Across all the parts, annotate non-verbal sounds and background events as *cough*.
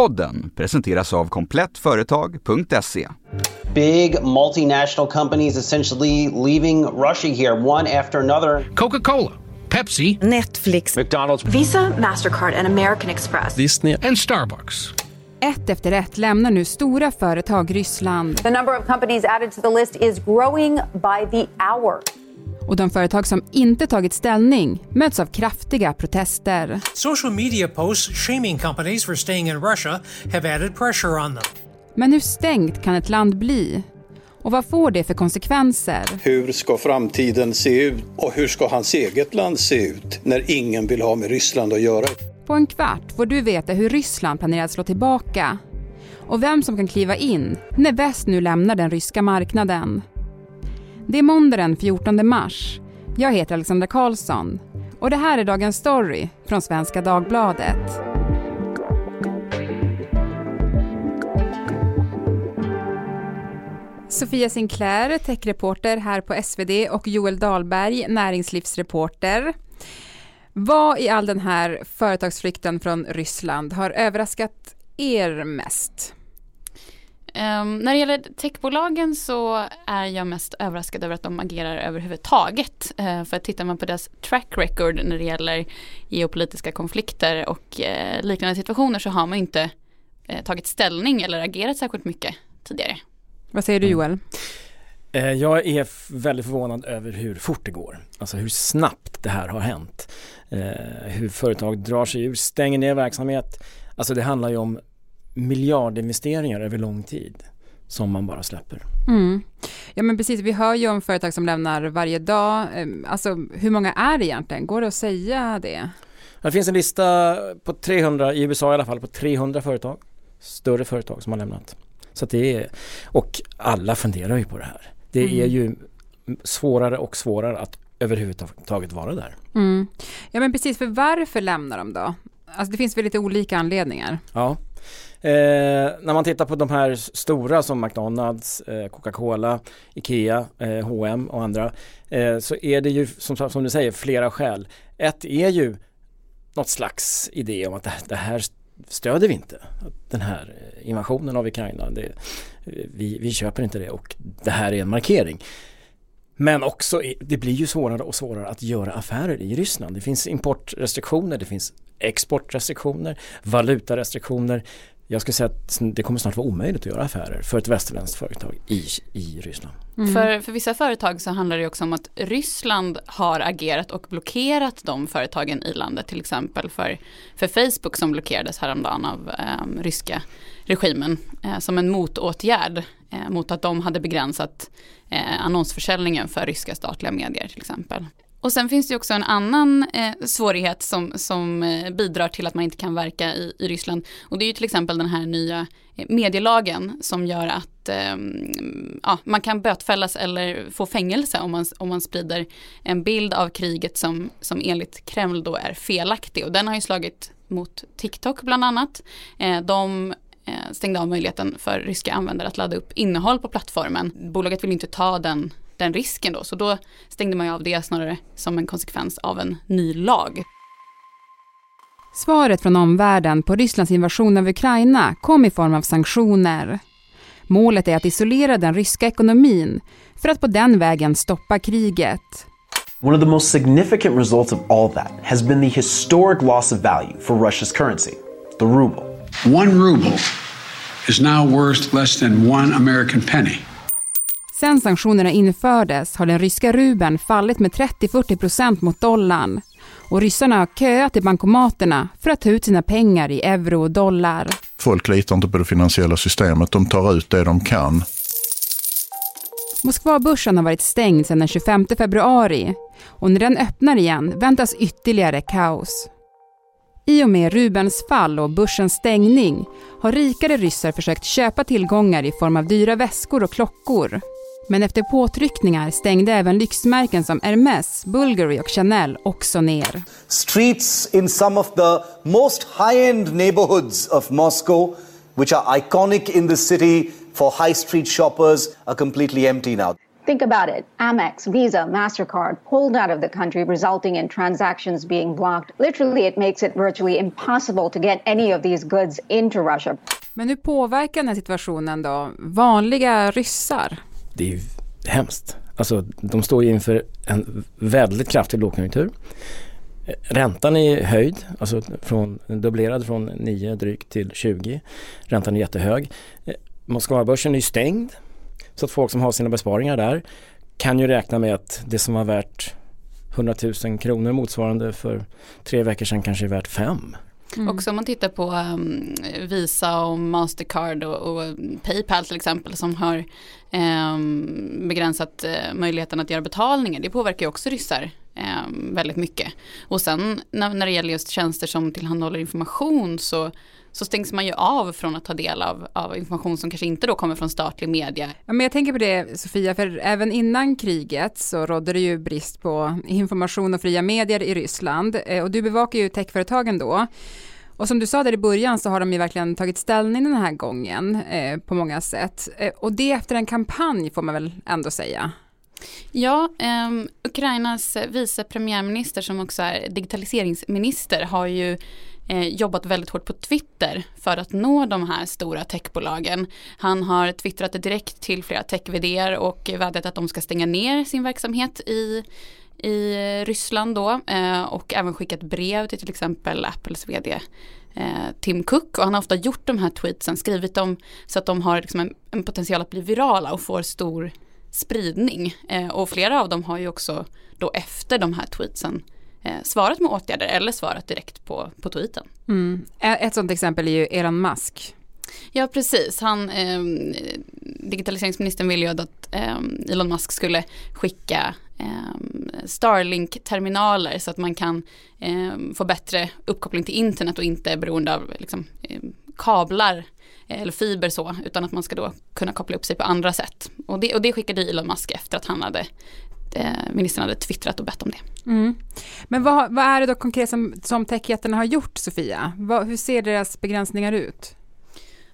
Podden presenteras av komplettföretag.se. Big multinational companies essentially leaving Russia here, one after another. Coca-Cola, Pepsi, Netflix, McDonald's, Visa, Mastercard and American Express. Disney and Starbucks. Ett efter ett lämnar nu stora företag Ryssland. The number of companies added to the list is growing by the hour. Och de företag som inte tagit ställning möts av kraftiga protester. Social media posts shaming companies for staying in Russia have added pressure on them. Men hur stängt kan ett land bli? Och vad får det för konsekvenser? Hur ska framtiden se ut och hur ska hans eget land se ut när ingen vill ha med Ryssland att göra? På en kvart får du veta hur Ryssland planerar att slå tillbaka och vem som kan kliva in när väst nu lämnar den ryska marknaden. Det är måndag den 14 mars. Jag heter Alexandra Karlsson och det här är dagens story från Svenska Dagbladet. Sofia Sinclair, techreporter här på SvD och Joel Dahlberg, näringslivsreporter. Vad i all den här företagsflykten från Ryssland har överraskat er mest? Um, när det gäller techbolagen så är jag mest överraskad över att de agerar överhuvudtaget. Uh, för tittar man på deras track record när det gäller geopolitiska konflikter och uh, liknande situationer så har man inte uh, tagit ställning eller agerat särskilt mycket tidigare. Vad säger du Joel? Jag är väldigt förvånad över hur fort det går. Alltså hur snabbt det här har hänt. Hur företag drar sig ur, stänger ner verksamhet. Alltså det handlar ju om miljardinvesteringar över lång tid som man bara släpper. Mm. Ja men precis, vi hör ju om företag som lämnar varje dag. Alltså hur många är det egentligen? Går det att säga det? Det finns en lista på 300, i USA i alla fall, på 300 företag. Större företag som har lämnat. Så det är, och alla funderar ju på det här. Det mm. är ju svårare och svårare att överhuvudtaget vara där. Mm. Ja men precis, för varför lämnar de då? Alltså det finns väl lite olika anledningar? Ja. Eh, när man tittar på de här stora som McDonalds, eh, Coca-Cola, Ikea, eh, H&M och andra eh, så är det ju som, som du säger flera skäl. Ett är ju något slags idé om att det, det här stöder vi inte. Den här eh, invasionen av Ukraina, det, eh, vi, vi köper inte det och det här är en markering. Men också, det blir ju svårare och svårare att göra affärer i Ryssland. Det finns importrestriktioner, det finns exportrestriktioner, valutarestriktioner. Jag skulle säga att det kommer snart vara omöjligt att göra affärer för ett västerländskt företag i, i Ryssland. Mm. För, för vissa företag så handlar det också om att Ryssland har agerat och blockerat de företagen i landet. Till exempel för, för Facebook som blockerades häromdagen av eh, ryska regimen eh, som en motåtgärd Eh, mot att de hade begränsat eh, annonsförsäljningen för ryska statliga medier till exempel. Och sen finns det också en annan eh, svårighet som, som eh, bidrar till att man inte kan verka i, i Ryssland. Och det är ju till exempel den här nya eh, medielagen som gör att eh, ja, man kan bötfällas eller få fängelse om man, om man sprider en bild av kriget som, som enligt Kreml då är felaktig. Och den har ju slagit mot TikTok bland annat. Eh, de stängde av möjligheten för ryska användare att ladda upp innehåll på plattformen. Bolaget vill inte ta den den risken då. Så då stängde man ju av det snarare som en konsekvens av en ny lag. Svaret från omvärlden på Rysslands invasion av Ukraina kom i form av sanktioner. Målet är att isolera den ryska ekonomin för att på den vägen stoppa kriget. One of the most significant results of all that has been the historic loss of value for Russia's currency, the ruble. One ruble is now worth less than one American penny. Sen sanktionerna infördes har den ryska rubeln fallit med 30-40% mot dollarn och ryssarna har köat i bankomaterna för att ta ut sina pengar i euro och dollar. Folk litar inte på det finansiella systemet, de tar ut det de kan. Moskvabörsen har varit stängd sedan den 25 februari och när den öppnar igen väntas ytterligare kaos. I och med rubelns fall och börsens stängning har rikare ryssar försökt köpa tillgångar i form av dyra väskor och klockor men efter påtryckningar stängde även lyxmärken som Hermès, Bulgari och Chanel också ner. Streets in some of the most high-end neighborhoods of Moscow, which are iconic in the city for high street shoppers, are completely empty now. Think about it. Amex, Visa, MasterCard pulled out of the country, resulting in transactions being blocked. Literally, it makes it virtually impossible to get any of these goods into Russia. Men hur påverkar den här situationen då vanliga ryssar? Det är hemskt. Alltså, de står ju inför en väldigt kraftig lågkonjunktur. Räntan är höjd, alltså från, dubblerad från 9 drygt till 20. Räntan är jättehög. Moskvabörsen är stängd. Så att folk som har sina besparingar där kan ju räkna med att det som var värt 100 000 kronor motsvarande för tre veckor sedan kanske är värt fem. Mm. Också om man tittar på um, Visa och Mastercard och, och, Paypal till exempel som har um, begränsat uh, möjligheten att göra betalningar. Det påverkar ju också ryssar um, väldigt mycket. Och sen när, när det gäller just tjänster som tillhandahåller information så så stängs man ju av från att ta del av, av information som kanske inte då kommer från statlig media. Ja, men jag tänker på det Sofia, för även innan kriget så rådde det ju brist på information och fria medier i Ryssland eh, och du bevakar ju techföretagen då. Och som du sa där i början så har de ju verkligen tagit ställning den här gången eh, på många sätt. Eh, och det efter en kampanj får man väl ändå säga. Ja, eh, Ukrainas vice premiärminister som också är digitaliseringsminister har ju eh, jobbat väldigt hårt på Twitter för att nå de här stora techbolagen. Han har twittrat direkt till flera tech och vädjat att de ska stänga ner sin verksamhet i i Ryssland då eh, och även skickat brev till till exempel Apples vd eh, Tim Cook och han har ofta gjort de här tweetsen, skrivit dem så att de har liksom en, en potential att bli virala och får stor spridning. Eh, och flera av dem har ju också då efter de här tweetsen svarat med åtgärder eller svarat direkt på, på tweeten. Mm. Ett sådant exempel är ju Elon Musk. Ja precis, han, eh, digitaliseringsministern ville ju att eh, Elon Musk skulle skicka eh, Starlink-terminaler så att man kan eh, få bättre uppkoppling till internet och inte beroende av liksom, eh, kablar eller fiber så, utan att man ska då kunna koppla upp sig på andra sätt. Och det, och det skickade Elon Musk efter att han hade eh, ministern hade twittrat och bett om det. Mm. Men vad, vad, är det då konkret som, som techjättarna har gjort Sofia? Vad, hur ser deras begränsningar ut?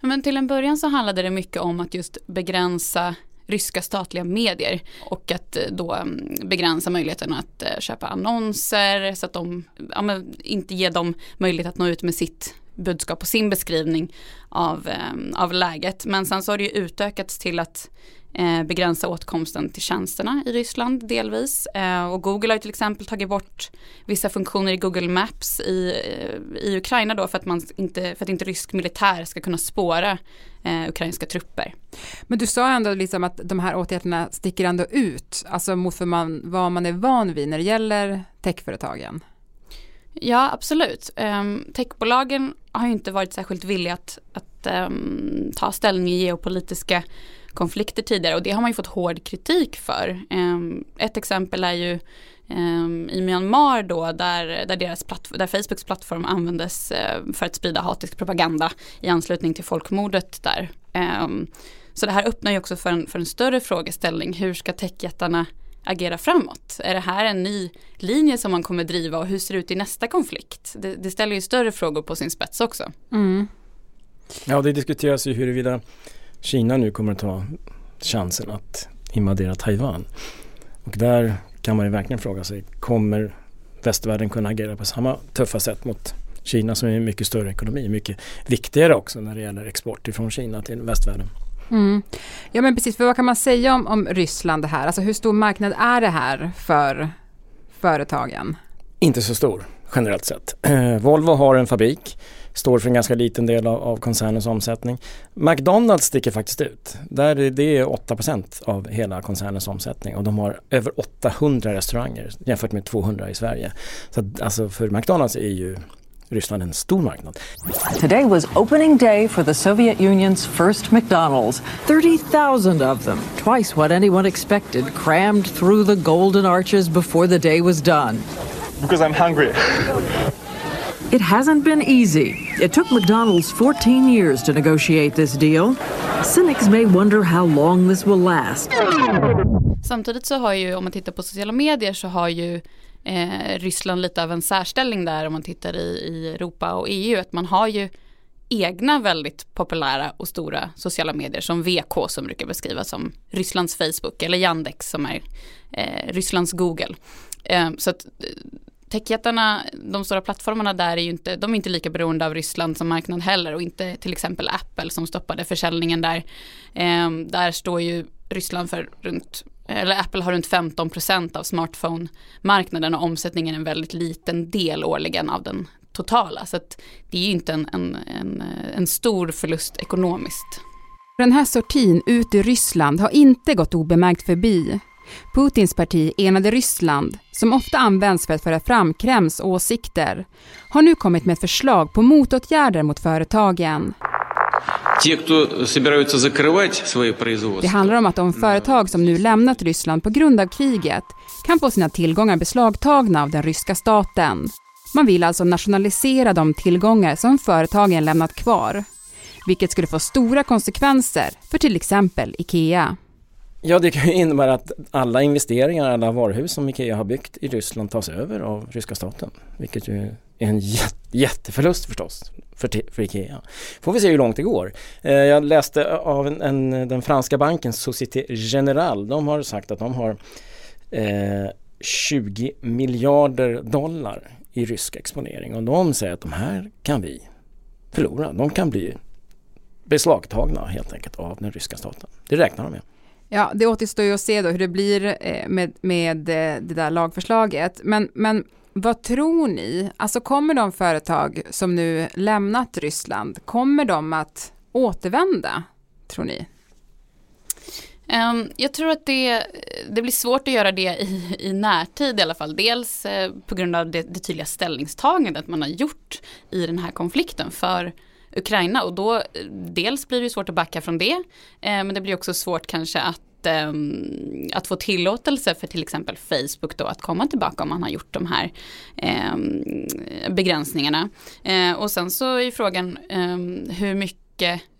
Men till en början så handlade det mycket om att just begränsa ryska statliga medier och att eh, då mm, begränsa möjligheten att eh, köpa annonser så att de ja, inte ger dem möjlighet att nå ut med sitt budskap och sin beskrivning av, eh, av läget. Men sen så har det ju utökats till att eh, begränsa åtkomsten till tjänsterna i Ryssland delvis. Eh, och Google har till exempel tagit bort vissa funktioner i Google Maps i, eh, i Ukraina då för att, man inte, för att inte rysk militär ska kunna spåra eh, ukrainska trupper. Men du sa ändå liksom att de här åtgärderna sticker ändå ut, alltså mot för man, vad man är van vid när det gäller techföretagen. Ja, absolut. Um, techbolagen har ju inte varit särskilt villiga att, att um, ta ställning i geopolitiska konflikter tidigare och det har man ju fått hård kritik för. Um, ett exempel är ju i Myanmar då där, där, deras där Facebooks plattform användes uh, för att sprida hatisk propaganda i anslutning till folkmordet där. så det här öppnar ju också för en, för en större frågeställning. Hur ska techjättarna agera framåt? Är det här en ny linje som man kommer driva och hur ser det ut i nästa konflikt? Det, det ställer ju större frågor på sin spets också. Mm. Ja, det diskuteras ju huruvida Kina nu kommer att ta chansen att invadera Taiwan. Och där kan man ju verkligen fråga sig, kommer västvärlden kunna agera på samma tuffa sätt mot Kina som är en mycket större ekonomi, mycket viktigare också när det gäller export ifrån Kina till västvärlden. Mm. Ja men precis, för vad kan man säga om, om Ryssland det här? Alltså hur stor marknad är det här för företagen? Inte så stor generellt sett. *clears throat* Volvo har en fabrik, står för en ganska liten del av, av koncernens omsättning. McDonalds sticker faktiskt ut. Där det är 8% av hela koncernens omsättning och de har över 800 restauranger jämfört med 200 i Sverige. Så alltså för McDonalds är ju Ryssland en stor marknad. Today was opening day for the Soviet Union's first McDonald's. 30,000 of them, twice what anyone expected, crammed through the golden arches before the day was done. Because I'm hungry. It hasn't been easy. It took McDonald's 14 years to negotiate this deal. Cynics may wonder how long this will last. Samtidigt så har ju, om man tittar på sociala medier så har ju eh, Ryssland lite av en särställning där om man tittar i, i Europa och EU. Att man har ju egna väldigt populära och stora sociala medier som VK som brukar beskrivas som Rysslands Facebook eller Yandex som är eh, Rysslands Google. Eh, så att techjättarna, de stora plattformarna där är ju inte, de är inte lika beroende av Ryssland som marknad heller och inte till exempel Apple som stoppade försäljningen där. Eh, där står ju Ryssland för runt, eller Apple har runt 15% av smartphone-marknaden och omsättningen är en väldigt liten del årligen av den totala. Så att det är ju inte en, en, en, en stor förlust ekonomiskt. Den här sortin ut i Ryssland har inte gått obemärkt förbi. Putins parti Enade Ryssland, som ofta används för att föra fram Kremls åsikter, har nu kommit med förslag på motåtgärder mot företagen. Det handlar om att de företag som nu lämnat Ryssland på grund av kriget kan få sina tillgångar beslagtagna av den ryska staten. Man vill alltså nationalisera de tillgångar som företagen lämnat kvar, vilket skulle få stora konsekvenser för till exempel IKEA. Ja, det kan ju innebära att alla investeringar, alla varuhus som Ikea har byggt i Ryssland tas över av ryska staten. Vilket ju är en jätteförlust förstås för, för Ikea. Får vi se hur långt det går. Eh, jag läste av en, en, den franska banken Société Générale. De har sagt att de har eh, 20 miljarder dollar i rysk exponering och de säger att de här kan vi förlora. De kan bli beslagtagna helt enkelt av den ryska staten. Det räknar de med. Ja, det återstår ju att se då hur det blir eh, med, med eh, det där lagförslaget. Men, men vad tror ni? Alltså kommer de företag som nu lämnat Ryssland, kommer de att återvända, tror ni? Ehm, jag tror att det, det blir svårt att göra det i, i närtid i alla fall. Dels eh, på grund av det, det tydliga ställningstagandet man har gjort i den här konflikten för Ukraina och då eh, dels blir det svårt att backa från det eh, men det blir också svårt kanske att ehm, att få tillåtelse för till exempel Facebook då att komma tillbaka om man har gjort de här eh, begränsningarna. Eh, och sen så är frågan eh, hur mycket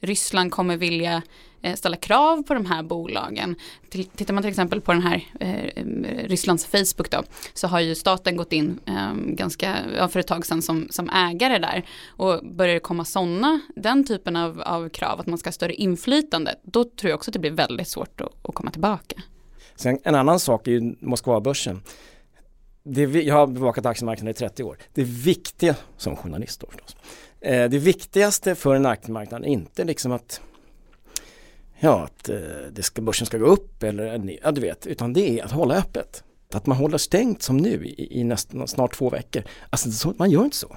Ryssland kommer vilja eh, ställa krav på de här bolagen. Tittar man till exempel på den här eh, Rysslands Facebook då, så har ju staten gått in eh, ganska, ja, för ett tag sedan som, som ägare där. Och börjar det komma sådana, den typen av, av krav, att man ska ha större inflytande, då tror jag också att det blir väldigt svårt att, att komma tillbaka. Sen en annan sak är ju Moskvabörsen. Det, jag har bevakat aktiemarknaden i 30 år. Det viktiga, som journalist då förstås, eh, det viktigaste för en aktiemarknad är inte liksom att ja, att eh, det ska, börsen ska gå upp eller ja, du vet, utan det är att hålla öppet. Att man håller stängt som nu i, i nästan, snart två veckor. Alltså så, man gör inte så.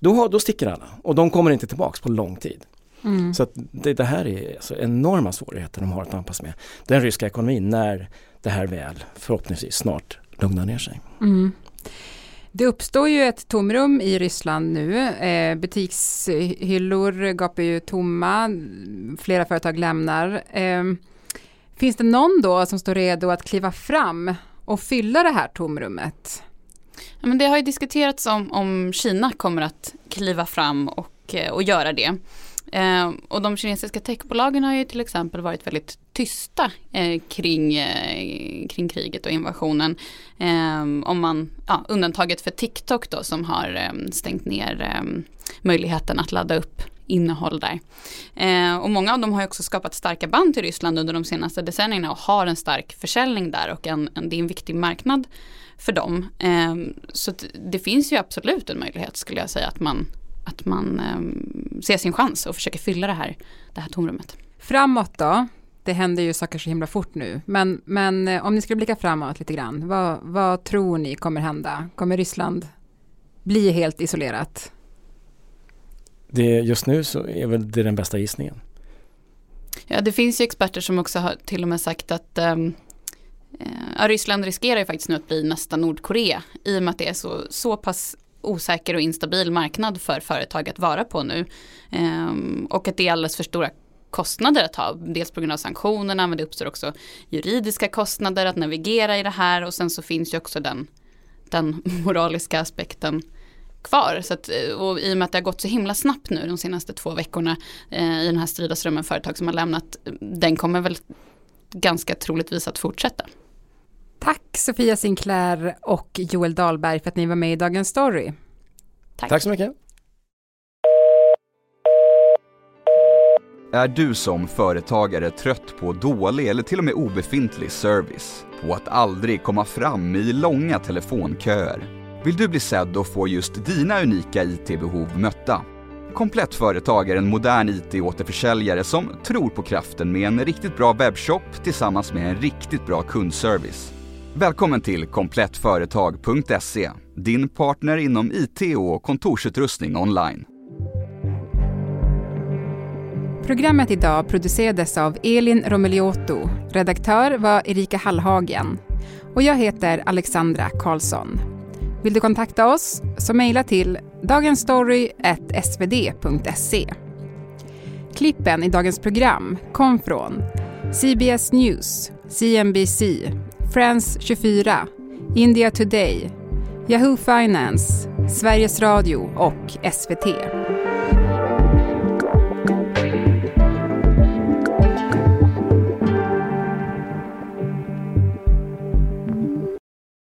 Då, då sticker alla och de kommer inte tillbaks på lång tid. Mm. Så att det, det, här är alltså enorma svårigheter de har att anpassa med den ryska ekonomin när det här väl förhoppningsvis snart lugnar ner sig. Mm. Det uppstår ju ett tomrum i Ryssland nu. Eh, butikshyllor gapar ju tomma, flera företag lämnar. Eh, finns det någon då som står redo att kliva fram och fylla det här tomrummet? Ja, men det har ju diskuterats om, om Kina kommer att kliva fram och, och göra det. Eh, och de kinesiska techbolagen har ju till exempel varit väldigt tysta eh, kring, eh, kring kriget och invasionen. Eh, om man, ja, undantaget för TikTok då som har eh, stängt ner eh, möjligheten att ladda upp innehåll där. Ehm, och många av dem har också skapat starka band till Ryssland under de senaste decennierna och har en stark försäljning där och en, en det är en viktig marknad för dem. Ehm, så det finns ju absolut en möjlighet skulle jag säga att man att man eh, ser sin chans och försöker fylla det här, det här tomrummet. Framåt då? Det händer ju saker så himla fort nu, men, men eh, om ni skulle blicka framåt lite grann, vad, vad tror ni kommer hända? Kommer Ryssland bli helt isolerat? Det, just nu så är väl det den bästa gissningen. Ja, det finns ju experter som också har till och med sagt att um, ja, Ryssland riskerar ju faktiskt nu att bli nästa Nordkorea i och med att det är så, så pass osäker och instabil marknad för företag att vara på nu. Ehm, och att det är alldeles för stora kostnader att ha. Dels på grund av sanktionerna men det uppstår också juridiska kostnader att navigera i det här och sen så finns ju också den, den *laughs* moraliska aspekten kvar. Så att, eh, och I och med att det har gått så himla snabbt nu de senaste två veckorna eh, i den här strida strömmen företag som har lämnat, eh, den kommer väl ganska troligtvis att fortsätta. Tack Sofia Sinclair och Joel Dahlberg för att ni var med i Dagens Story. Tack, Tack så mycket. Är du som företagare trött på dålig eller till och med obefintlig service? På att aldrig komma fram i långa telefonköer? Vill du bli sedd och få just dina unika IT-behov mötta? Komplett Företag är en modern IT-återförsäljare som tror på kraften med en riktigt bra webbshop tillsammans med en riktigt bra kundservice. Välkommen till komplettföretag.se, din partner inom IT och kontorsutrustning online. Programmet idag producerades av Elin Romeliotto. Redaktör var Erika Hallhagen. Och jag heter Alexandra Karlsson. Vill du kontakta oss så mejla till dagensstory.svd.se. Klippen i dagens program kom från CBS News, CNBC, Friends 24, India Today, Yahoo Finance, Sveriges Radio och SVT.